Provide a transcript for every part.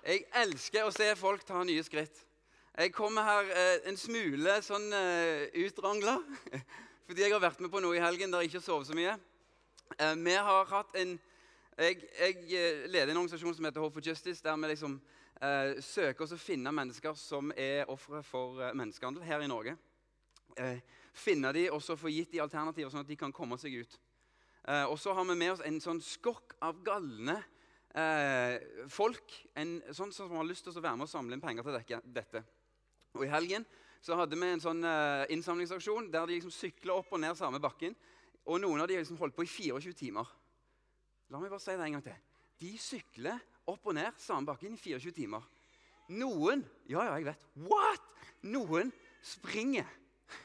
Jeg elsker å se folk ta nye skritt. Jeg kommer her eh, en smule sånn eh, utrangla fordi jeg har vært med på noe i helgen der jeg ikke sovet så mye. Eh, vi har hatt en Jeg, jeg eh, leder en organisasjon som heter Hope for Justice, der vi liksom eh, søker oss å finne mennesker som er ofre for eh, menneskehandel her i Norge. Finne de og så få gitt de alternativer, sånn at de kan komme seg ut. Og så har vi med oss en sånn skokk av galne eh, folk en, sånn som har lyst til å være med og samle inn penger til dette. Og I helgen så hadde vi en sånn eh, innsamlingsaksjon der de liksom sykla opp og ned samme bakken. Og noen av de liksom holdt på i 24 timer. La meg bare si det en gang til. De sykler opp og ned samme bakken i 24 timer. Noen Ja, ja, jeg vet. What? Noen springer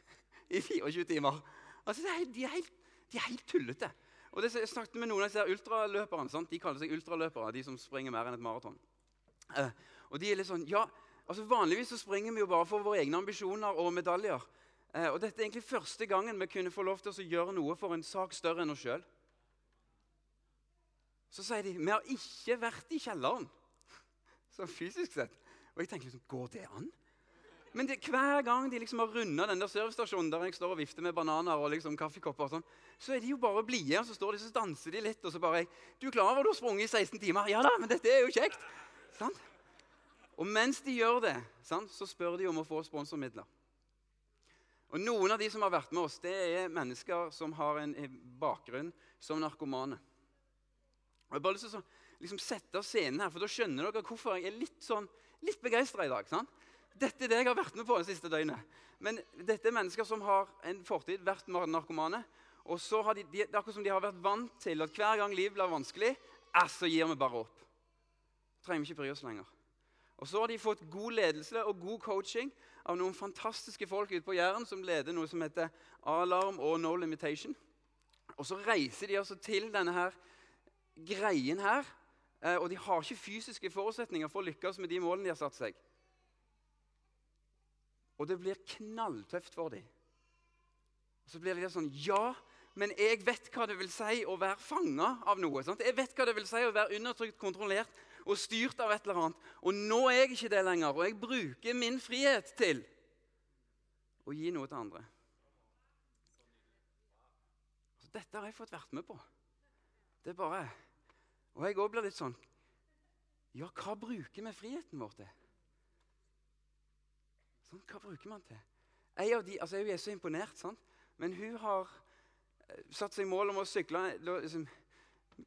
i 24 timer. Altså, de, er helt, de er helt tullete. Og det, jeg snakket med noen av disse ultraløperne. Sant? De kaller seg ultraløpere, de som springer mer enn et maraton. Eh, og de er litt sånn, ja, altså Vanligvis så springer vi jo bare for våre egne ambisjoner og medaljer. Eh, og dette er egentlig første gangen vi kunne få lov til å gjøre noe for en sak større enn oss sjøl. Så sier de vi har ikke vært i kjelleren, sånn fysisk sett. Og jeg tenker liksom, går det an? Men det, hver gang de liksom har runda den der servicestasjonen der jeg står og vifter med bananer og liksom kaffekopper, og sånn, så er de jo bare blide. Og så står de så danser de litt, og så bare 'Du er klar over du har sprunget i 16 timer?' 'Ja da, men dette er jo kjekt.' Sant? Og mens de gjør det, sant, så spør de om å få sponsormidler. Og Noen av de som har vært med oss, det er mennesker som har en bakgrunn som narkomane. Og Jeg bare lyst til å liksom, sette scenen her, for da skjønner dere hvorfor jeg er litt, sånn, litt begeistra i dag. sant? Dette er det jeg har vært med på det siste døgnet. Men dette er mennesker som har en fortid vært narkomane. Og så har de, de, det er akkurat som de har vært vant til at hver gang livet blir vanskelig, er så gir vi bare opp. Trenger vi ikke bry oss lenger. Og så har de fått god ledelse og god coaching av noen fantastiske folk ute på Jæren som leder noe som heter Alarm og No Limitation. Og så reiser de altså til denne her greien her, eh, og de har ikke fysiske forutsetninger for å lykkes med de målene de har satt seg. Og det blir knalltøft for dem. Og så blir det sånn Ja, men jeg vet hva det vil si å være fanga av noe. Sant? Jeg vet hva det vil si å være undertrykt, kontrollert og styrt av et eller annet. Og nå er jeg ikke det lenger, og jeg bruker min frihet til å gi noe til andre. Så dette har jeg fått vært med på. Det er bare Og jeg òg blir litt sånn Ja, hva bruker vi friheten vår til? Sånn, hva bruker man til? Jeg, de, altså jeg er så imponert, sant? men hun har eh, satt seg mål om å sykle liksom,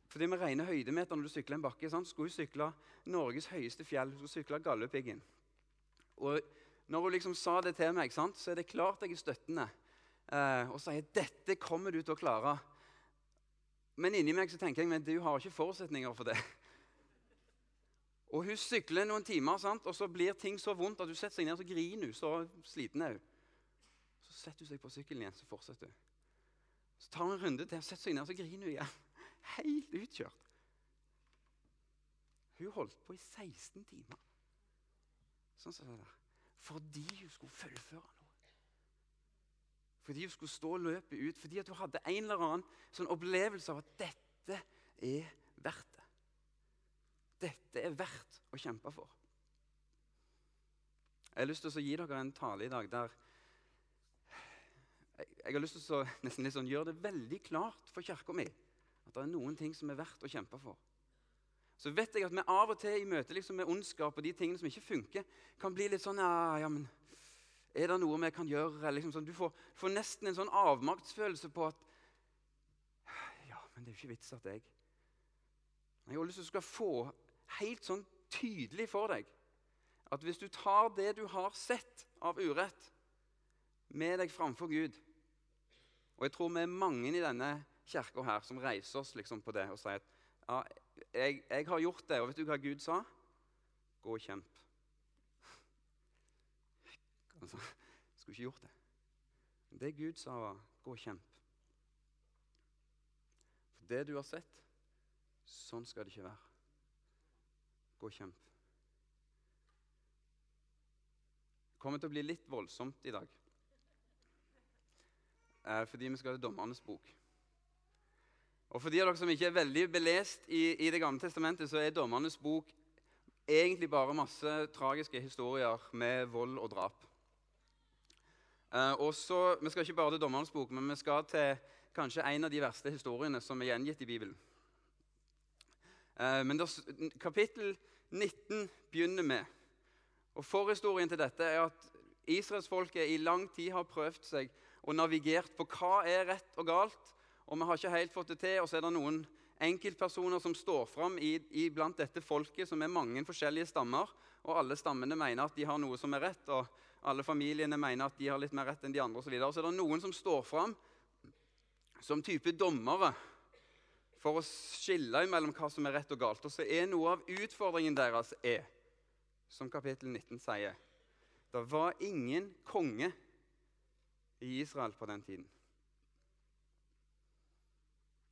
Fordi vi regner høydemeter når du sykler en bakke. Sant? Skulle hun sykle Norges høyeste fjell. Hun skulle sykle Galdhøpiggen. Og når hun liksom sa det til meg, sant? så er det klart jeg er støttende. Eh, og sier dette kommer du til å klare. Men inni meg så tenker jeg men du har ikke forutsetninger for det. Og Hun sykler noen timer, sant? og så blir ting så vondt at hun setter seg ned og så griner. hun, Så sliten er hun. Så setter hun seg på sykkelen igjen så fortsetter hun. Så tar hun en runde til og setter seg ned og så griner hun igjen. Helt utkjørt. Hun holdt på i 16 timer. Sånn som det der. Fordi hun skulle fullføre noe. Fordi hun skulle stå løpet ut. Fordi hun hadde en eller annen sånn opplevelse av at dette er verdt. Dette er verdt å kjempe for. Jeg har lyst til å gi dere en tale i dag der jeg har lyst til å nesten litt sånn, gjøre det veldig klart for kirka mi at det er noen ting som er verdt å kjempe for. Så vet jeg at vi av og til i møte liksom med ondskap og de tingene som ikke funker, kan bli litt sånn ja, ja, men Er det noe vi kan gjøre? Liksom sånn, du får, får, nesten en sånn avmaktsfølelse på at Ja, men det er jo ikke vits at jeg Jeg har lyst til å få helt sånn tydelig for deg at hvis du tar det du har sett av urett, med deg framfor Gud Og jeg tror vi er mange i denne kirka her som reiser oss liksom på det og sier at ja, jeg, jeg, har gjort det, og vet du hva Gud sa? Gå og kjemp. Altså, skulle ikke gjort det. Det Gud sa, var gå og kjemp. For det du har sett, sånn skal det ikke være. Gå og kjemp. Det kommer til å bli litt voldsomt i dag. Eh, fordi vi skal til Dommernes bok. Og For de av dere som ikke er veldig belest i, i Det gamle testamentet, så er Dommernes bok egentlig bare masse tragiske historier med vold og drap. Eh, og Vi skal ikke bare til Dommernes bok, men vi skal til kanskje en av de verste historiene som er gjengitt i Bibelen. Eh, men Kapittel 19 begynner med og Forhistorien til dette er at israelsfolket i lang tid har prøvd seg og navigert på hva er rett og galt. Og vi har ikke helt fått det til. Og så er det noen enkeltpersoner som står fram blant dette folket, som er mange forskjellige stammer. Og alle stammene mener at de har noe som er rett, og alle familiene mener at de har litt mer rett enn de andre. Og så, så er det noen som står fram som type dommere for å skille mellom hva som er rett og galt. Og så er noe av utfordringen deres er som kapittel 19 sier. Det var ingen konge i Israel på den tiden.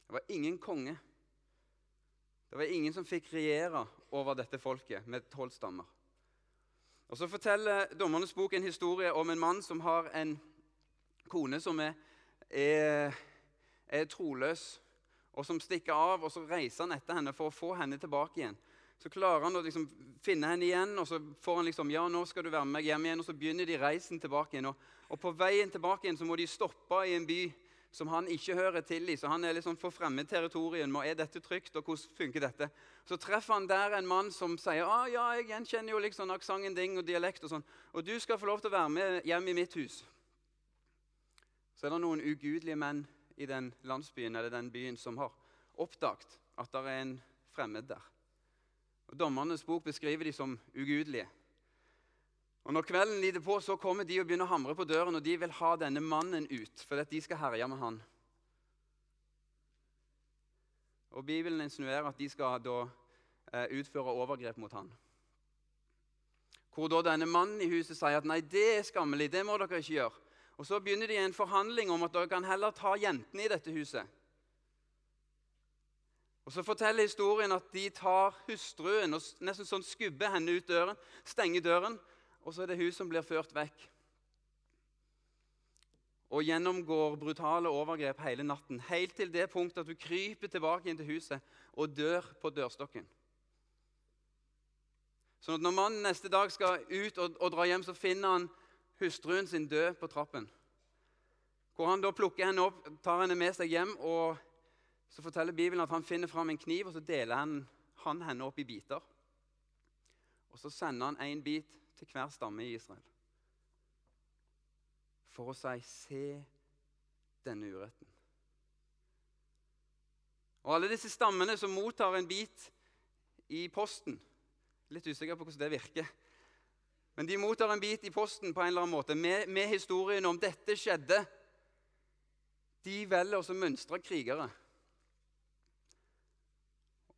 Det var ingen konge. Det var ingen som fikk regjere over dette folket med tolv stammer. Og Så forteller Dommernes bok en historie om en mann som har en kone som er, er, er troløs, og som stikker av. og Så reiser han etter henne for å få henne tilbake igjen. Så klarer han å liksom finne henne igjen, og så får han liksom, ja, nå skal du være med meg hjem igjen. Og så begynner de reisen tilbake igjen. Og, og på veien tilbake igjen så må de stoppe i en by som han ikke hører til i. Så han er liksom for fremmed territorium. Er dette trygt, og hvordan funker dette? Så treffer han der en mann som sier ah, ja, jeg gjenkjenner jo liksom aksenten din og dialekt. Og sånn, og du skal få lov til å være med hjem i mitt hus. Så er det noen ugudelige menn i den landsbyen eller den byen som har oppdaget at det er en fremmed der. Og Dommernes bok beskriver de som ugudelige. Og Når kvelden lider på, så kommer de og begynner å hamre på døren, og de vil ha denne mannen ut, for de skal herje med han. Og Bibelen insinuerer at de skal da eh, utføre overgrep mot han. Hvor da denne mannen i huset sier at nei, det er skammelig, det må dere ikke gjøre. Og Så begynner de en forhandling om at dere kan heller ta jentene i dette huset. Og Så forteller historien at de tar hustruen og nesten sånn skubber henne ut døren, stenger døren, og så er det hun som blir ført vekk. Og gjennomgår brutale overgrep hele natten, helt til det punktet at hun kryper tilbake inn til huset og dør på dørstokken. Sånn at Når mannen neste dag skal ut og, og dra hjem, så finner han hustruen sin død på trappen. Hvor han da plukker henne opp, tar henne med seg hjem og så forteller Bibelen at han finner fram en kniv og så deler han, han henne opp i biter. Og Så sender han én bit til hver stamme i Israel. For å si 'se denne uretten'. Og Alle disse stammene som mottar en bit i posten Litt usikker på hvordan det virker. Men de mottar en bit i posten på en eller annen måte med, med historien om dette skjedde. De velger også mønstre krigere.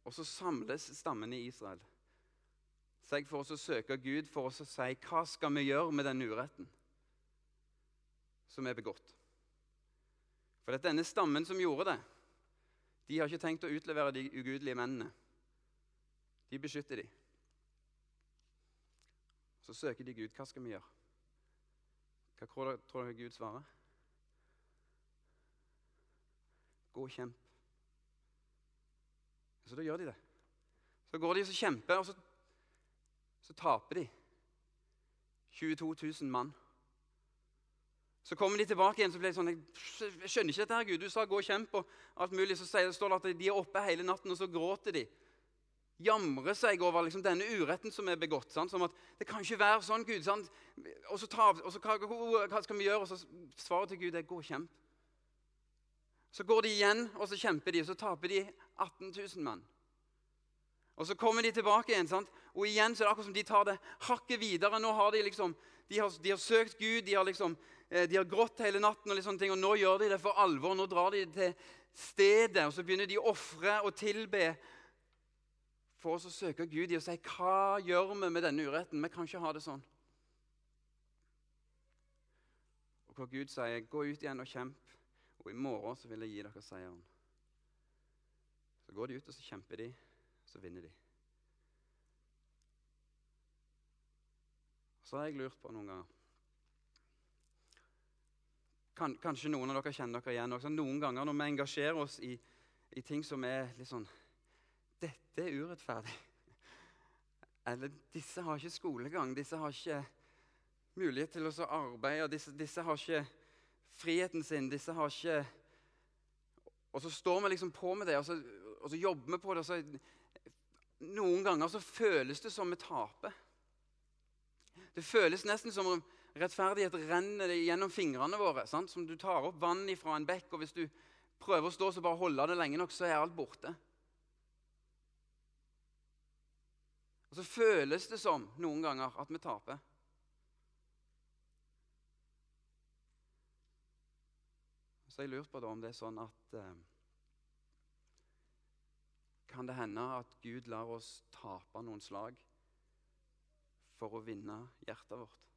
Og så samles stammene i Israel seg for oss å søke Gud for oss å si hva skal vi gjøre med den uretten som er begått. For det er denne stammen som gjorde det, de har ikke tenkt å utlevere de ugudelige mennene. De beskytter dem. Så søker de Gud. Hva skal vi gjøre? Hva tror dere Gud svarer? Gå og kjemp. Så da gjør de det. Så går de og kjemper, og så, så taper de. 22 000 mann. Så kommer de tilbake igjen så blir de sånn Jeg skjønner ikke dette, her, Gud. Du sa 'gå og kjemp' og alt mulig. Så står det at de er oppe hele natten, og så gråter de. Jamrer seg over liksom, denne uretten som er begått. Sant? Som at 'Det kan ikke være sånn, Gud.' Sant? Og så, ta, og så hva, hva, skal vi gjøre? Og så svaret til Gud er 'gå og kjemp'. Så går de igjen, og så kjemper de, og så taper de 18 000 mann. Og Så kommer de tilbake igjen, sant? og igjen så er det akkurat som de tar det hakket videre. Nå har De liksom, de har, de har søkt Gud, de har, liksom, eh, de har grått hele natten, og, liksom ting, og nå gjør de det for alvor. Nå drar de til stedet, og så begynner de å ofre og tilbe for oss å søke Gud i og si hva gjør vi med denne uretten? Vi kan ikke ha det sånn. Og hvor Gud sier, 'Gå ut igjen og kjemp, og i morgen så vil jeg gi dere seieren'. Så går de ut og så kjemper de, så vinner de. Så har jeg lurt på noen ganger kan, Kanskje noen av dere kjenner dere igjen. Også. Noen ganger når vi engasjerer oss i, i ting som er litt sånn Dette er urettferdig. Eller disse har ikke skolegang, disse har ikke mulighet til å arbeide, disse, disse har ikke friheten sin, disse har ikke Og så står vi liksom på med det, og så, og så jobber vi på det. og så Noen ganger så føles det som vi taper. Det føles nesten som om rettferdighet renner gjennom fingrene våre. Sant? Som du tar opp vann fra en bekk, og hvis du prøver å stå så bare holde det lenge nok, så er alt borte. Så føles det som noen ganger at vi taper. Så jeg lurte på da, om det er sånn at eh, Kan det hende at Gud lar oss tape noen slag for å vinne hjertet vårt?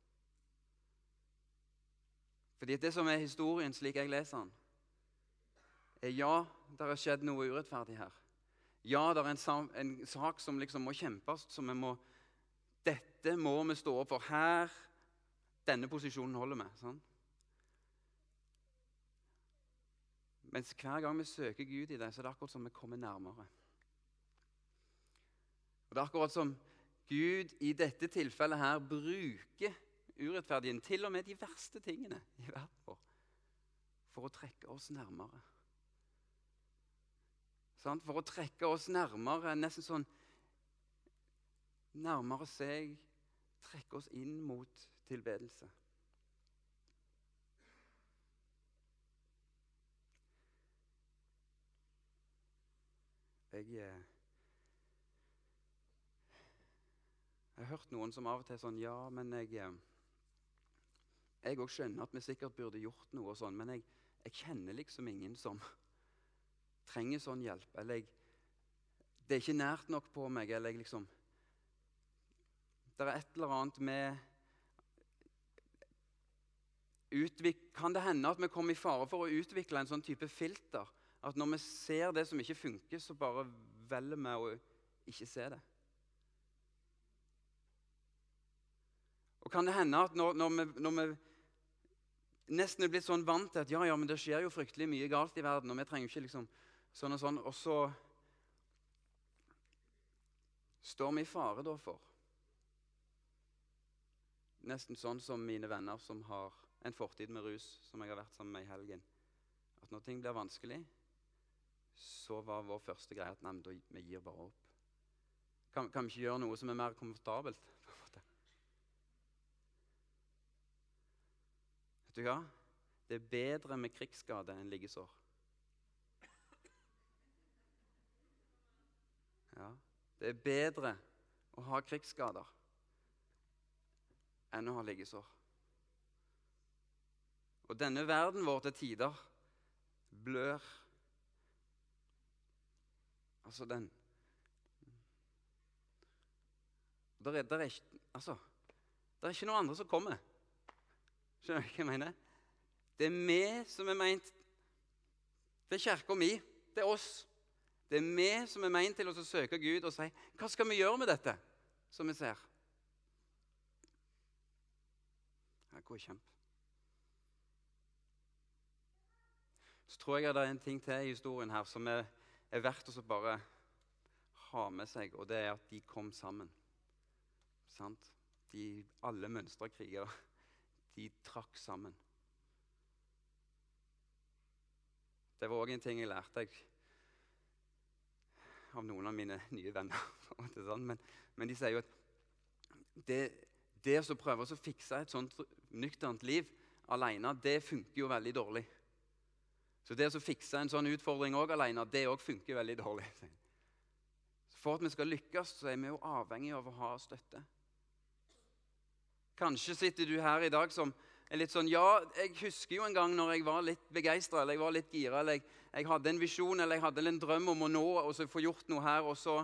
Fordi det som er historien, slik jeg leser den, er ja, det har skjedd noe urettferdig her. Ja, det er en, en sak som liksom må kjempes, som vi må Dette må vi stå opp for. Her Denne posisjonen holder vi. Sånn? Mens hver gang vi søker Gud i det, så er det akkurat som vi kommer nærmere. Og Det er akkurat som Gud i dette tilfellet her bruker urettferdigheten, til og med de verste tingene i verden vår, for å trekke oss nærmere. For å trekke oss nærmere, nesten sånn Nærmere seg, trekke oss inn mot tilbedelse. Jeg, eh, jeg har hørt noen som av og til sånn Ja, men jeg eh, Jeg òg skjønner at vi sikkert burde gjort noe, og sånn, men jeg, jeg, kjenner liksom ingen som trenger sånn hjelp. Eller jeg, det er ikke nært nok på meg. Eller jeg liksom Det er et eller annet med Utvik, Kan det hende at vi kommer i fare for å utvikle en sånn type filter? At når vi ser det som ikke funker, så bare velger vi å ikke se det. Og kan det hende at når, når, vi, når vi, nesten er blitt sånn vant til at ja, ja, men det skjer jo fryktelig mye galt i verden, og vi trenger ikke liksom sånn og sånn, og så står vi i fare da for Nesten sånn som mine venner som har en fortid med rus, som jeg har vært sammen med i helgen. At når ting blir vanskelig, så var vår første greie at nei, vi gir bare opp. Kan, kan, vi ikke gjøre noe som er mer komfortabelt? Vet du hva? Det er bedre med krigsskade enn liggesår. Ja, det er bedre å ha krigsskader enn å ha liggesår. Og denne verden vår til tider blør Altså, den der er, der er ikke, altså, det er ikke noen andre som kommer. Skjønner du hva jeg mener? Det er vi som er meint Det er kirka mi. Det er oss. Det er vi som er meint til å søke Gud og si Hva skal vi gjøre med dette som vi ser? Her går kjempe. Så tror jeg det er en ting til i historien her som er er verdt å bare ha med seg, og det er at de kom sammen. Sant? De, alle mønstre kriger, de trakk sammen. Det var òg en ting jeg lærte jeg, av noen av mine nye venner. Men, men, de sier jo at det, det å prøve å fikse et sånt nøkternt liv alene, det funker jo veldig dårlig. Så det å fikse en sånn utfordring også alene, det òg funker veldig dårlig. For at vi skal lykkes, så er vi jo avhengig av å ha støtte. Kanskje sitter du her i dag som er litt sånn Ja, jeg husker jo en gang når jeg var litt begeistra eller jeg var litt gira, eller jeg, jeg, hadde en visjon eller jeg hadde en drøm om å nå og så få gjort noe her, og så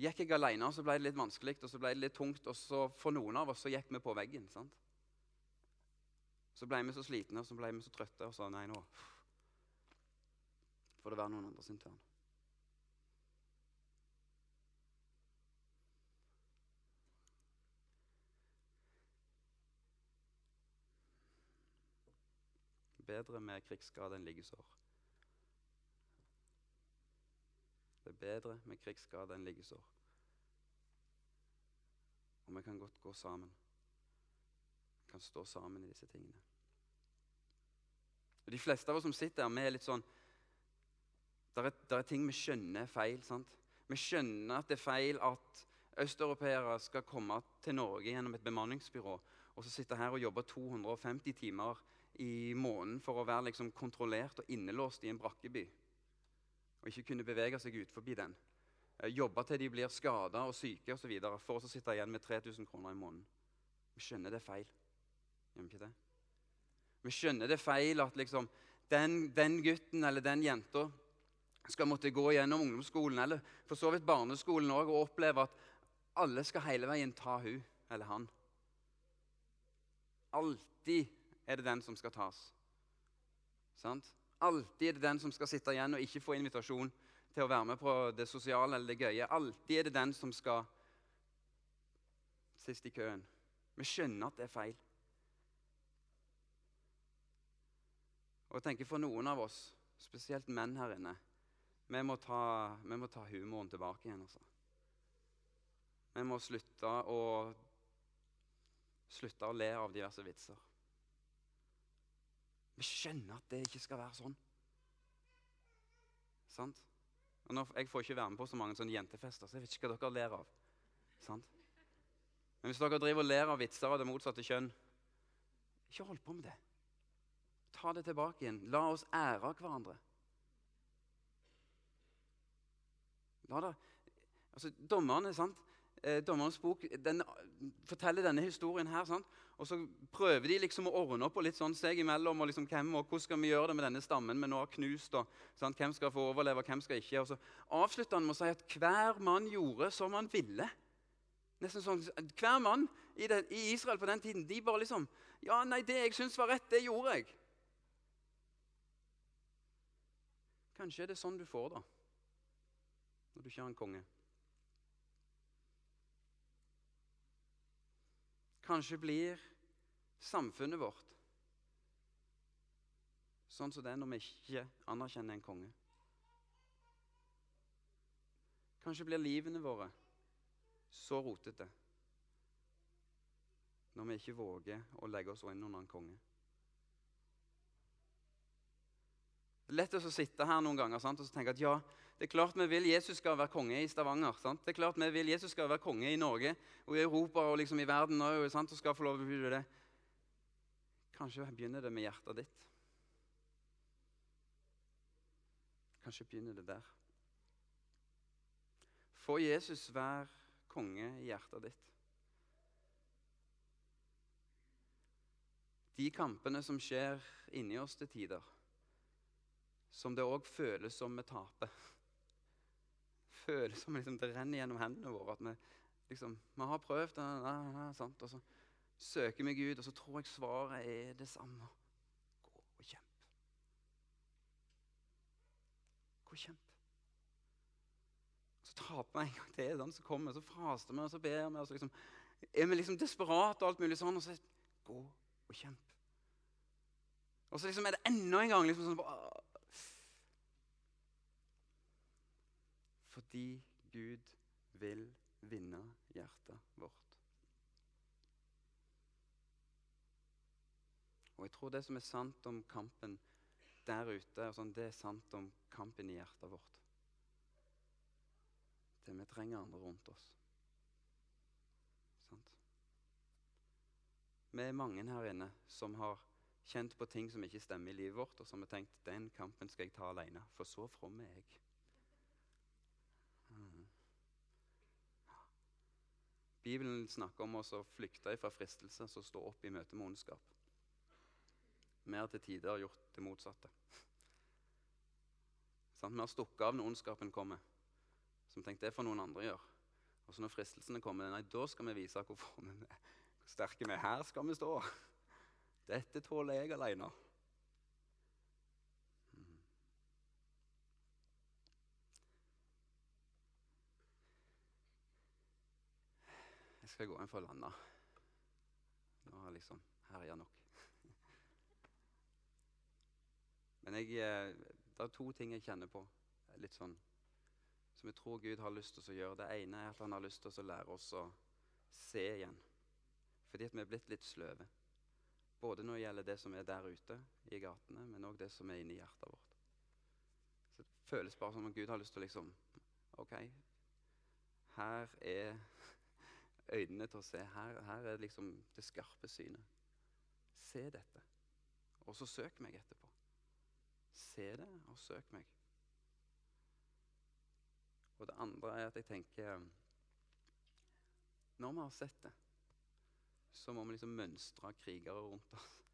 gikk jeg alene, og så ble det litt vanskelig og så ble det litt tungt, og så for noen av oss så gikk vi på veggen. sant? Så ble vi så slitne og så ble vi så trøtte og sa nei, nå får det være noen andre sin turn. Bedre med krigsskade enn liggesår. Det er bedre med krigsskade enn liggesår. Og vi kan godt gå sammen. Vi kan stå sammen i disse tingene. Og De fleste av oss som sitter her, vi er litt sånn Det er, er ting vi skjønner er feil. sant? Vi skjønner at det er feil at østeuropeere skal komme til Norge gjennom et bemanningsbyrå og så sitte her og jobbe 250 timer i måneden for å være liksom kontrollert og innelåst i en brakkeby. Og ikke kunne bevege seg ut forbi den. Eh, jobbe til de blir skada og syke osv. for å sitte igjen med 3000 kroner i måneden. Vi skjønner det er feil. Gjør vi ikke det? Vi skjønner det er feil at liksom, den, den gutten eller den jenta skal måtte gå gjennom ungdomsskolen eller for så vidt barneskolen også, og oppleve at alle skal hele veien ta hun eller han. Alltid er det den som skal tas. Sant? Alltid er det den som skal sitte igjen og ikke få invitasjon til å være med på det sosiale eller det gøye. Alltid er det den som skal sist i køen. Vi skjønner at det er feil. Og jeg tenker For noen av oss, spesielt menn her inne, vi må ta, vi må ta humoren tilbake igjen. altså. Vi må slutte å, slutte å le av diverse vitser. Vi skjønner at det ikke skal være sånn. Sant? Og nå, jeg får ikke være med på så mange sånne jentefester, så jeg vet ikke hva dere ler av. Sant? Men hvis dere driver og ler av vitser av det motsatte kjønn, ikke hold på med det. Ta det tilbake igjen. La oss ære hverandre. La det, altså, dommerne, sant? Eh, dommerens bok den, forteller denne historien her. Sant? Og så prøver de liksom å ordne opp og litt sånn seg imellom. og liksom hvem, og Hvordan skal vi gjøre det med denne stammen vi nå har knust? Og, sant? Hvem skal få overleve, og hvem skal ikke? Og så avslutter han med å si at hver mann gjorde som han ville. Nesten sånn, Hver mann i, det, i Israel på den tiden de bare liksom Ja, nei, det jeg syns var rett, det gjorde jeg. Kanskje er det sånn du får det når du ikke har en konge. Kanskje blir samfunnet vårt sånn som det er når vi ikke anerkjenner en konge. Kanskje blir livene våre så rotete når vi ikke våger å legge oss inn under en konge. Det er lett å sitte her noen ganger sant, og tenke at ja, det er klart vi vil Jesus skal være konge i Stavanger. Sant? Det er klart vi vil Jesus skal være konge i Norge og i Europa og liksom i verden òg. Og skal få lov til det. Kanskje begynner det med hjertet ditt. Kanskje begynner det der. Få Jesus være konge i hjertet ditt. De kampene som skjer inni oss til tider som det òg føles som vi taper. Føles som liksom, det renner gjennom hendene våre. at Vi, liksom, vi har prøvd, ja, ja, sant, og så søker vi Gud, og så tror jeg svaret er det samme. Gå og kjemp. Gå og kjemp. Så taper vi en gang til, den som kommer, så faster vi og så ber vi. og så liksom, Er vi liksom desperate og alt mulig sånn, og så gå og kjemp. Og så liksom er det enda en gang liksom sånn Fordi Gud vil vinne hjertet vårt. Og jeg tror det som er sant om kampen der ute, sånn, det er sant om kampen i hjertet vårt. Det vi trenger andre rundt oss. Sant? Vi er mange her inne som har kjent på ting som ikke stemmer i livet vårt, og som har tenkt den kampen skal jeg ta alene, for så from er jeg. Bibelen snakker om å flykte fra fristelse som står opp i møte med ondskap. Vi har til tider gjort det motsatte. Sånn, vi har stukket av når ondskapen kommer. Som tenkte det får noen andre gjøre. Og så når fristelsene kommer, nei, da skal vi vise hvor, hvor sterke vi er. Her skal vi stå. Dette tåler jeg alene. Skal jeg gå inn for å lande. Nå har jeg liksom herja nok. Men jeg, eh, det er to ting jeg kjenner på litt sånn, som jeg tror Gud har lyst til å gjøre. Det ene er at han har lyst til å lære oss å se igjen. Fordi at vi er blitt litt sløve. Både når det gjelder det som er der ute i gatene, men òg det som er inni hjertet vårt. Så Det føles bare som om Gud har lyst til å liksom OK, her er øynene til å se. Her, her er liksom det skarpe synet. Se dette, og så søk meg etterpå. Se det, og søk meg. Og det andre er at jeg tenker Når vi har sett det, så må vi liksom mønstre krigere rundt oss.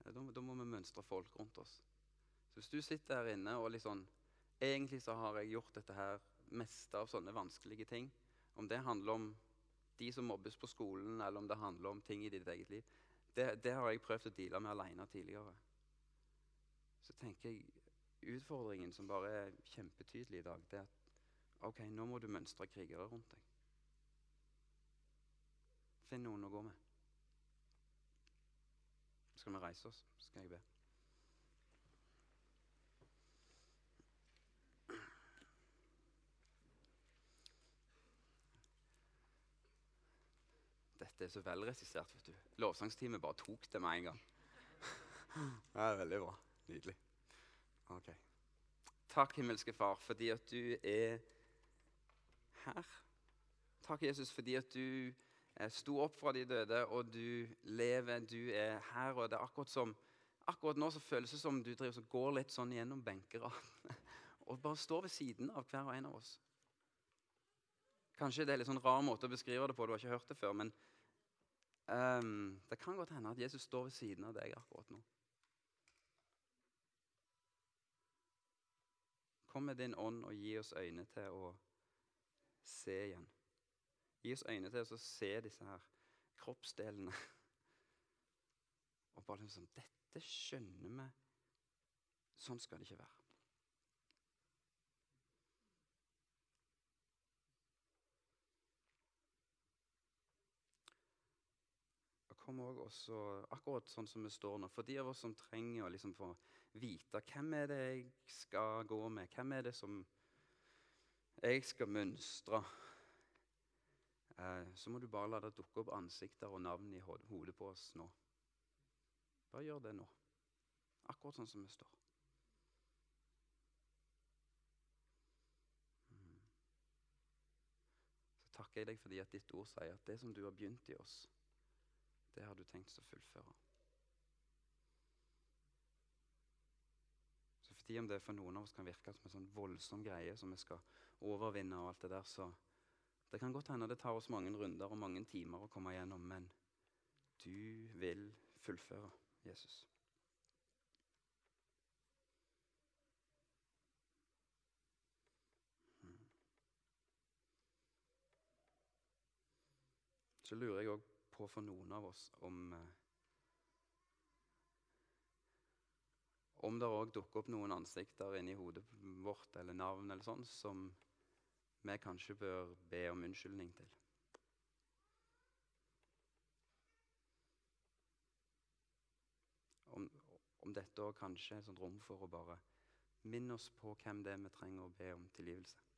Da, da må vi mønstre folk rundt oss. Så hvis du sitter her inne og liksom Egentlig så har jeg gjort dette her meste av sånne vanskelige ting. Om det handler om de som mobbes på skolen, eller om det handler om ting i ditt eget liv. Det, det har jeg prøvd å deale med alene tidligere. Så tenker jeg utfordringen som bare er kjempetydelig i dag, det er at ok, nå må du mønstre krigere rundt deg. Finn noen å gå med. Skal vi reise oss, skal jeg be. Dette er så velregissert. vet du. Lovsangsteamet bare tok det med en gang. Det er veldig bra. Nydelig. Ok. Takk, himmelske Far, fordi at du er her. Takk, Jesus, fordi at du eh, sto opp fra de døde, og du lever. Du er her, og det er akkurat som Akkurat nå så føles det som du driver, så går litt sånn gjennom benker og bare står ved siden av hver og en av oss. Kanskje det er litt sånn rar måte å beskrive det på, du har ikke hørt det før, men um, det kan godt hende at Jesus står ved siden av deg akkurat nå. Kom med din ånd og gi oss øyne til å se igjen. Gi oss øyne til å se disse her kroppsdelene. Og bare liksom Dette skjønner vi. Sånn skal det ikke være. Og kom også, akkurat sånn som vi står nå, for de av oss som trenger å liksom få vite hvem er det jeg skal gå med, hvem er det som jeg skal mønstre, eh, så må du bare la det dukke opp ansikter og navn i hodet på oss nå. Bare gjør det nå. Akkurat sånn som vi står. Mm. Takker jeg deg fordi at ditt ord sier at det som du har begynt i oss, det har du tenkt å fullføre. Så fordi om det for noen av oss kan virke som en sånn voldsom greie som vi skal overvinne, og alt det der, så det kan godt hende det tar oss mange runder og mange timer å komme igjennom, men du vil fullføre. Jesus. Hmm. Så lurer jeg òg på for noen av oss om eh, Om det òg dukker opp noen ansikter inni hodet vårt eller navn eller sånn som vi kanskje bør be om unnskyldning til. om, om dette òg kanskje er et rom for å bare minne oss på hvem det er vi trenger å be om tilgivelse.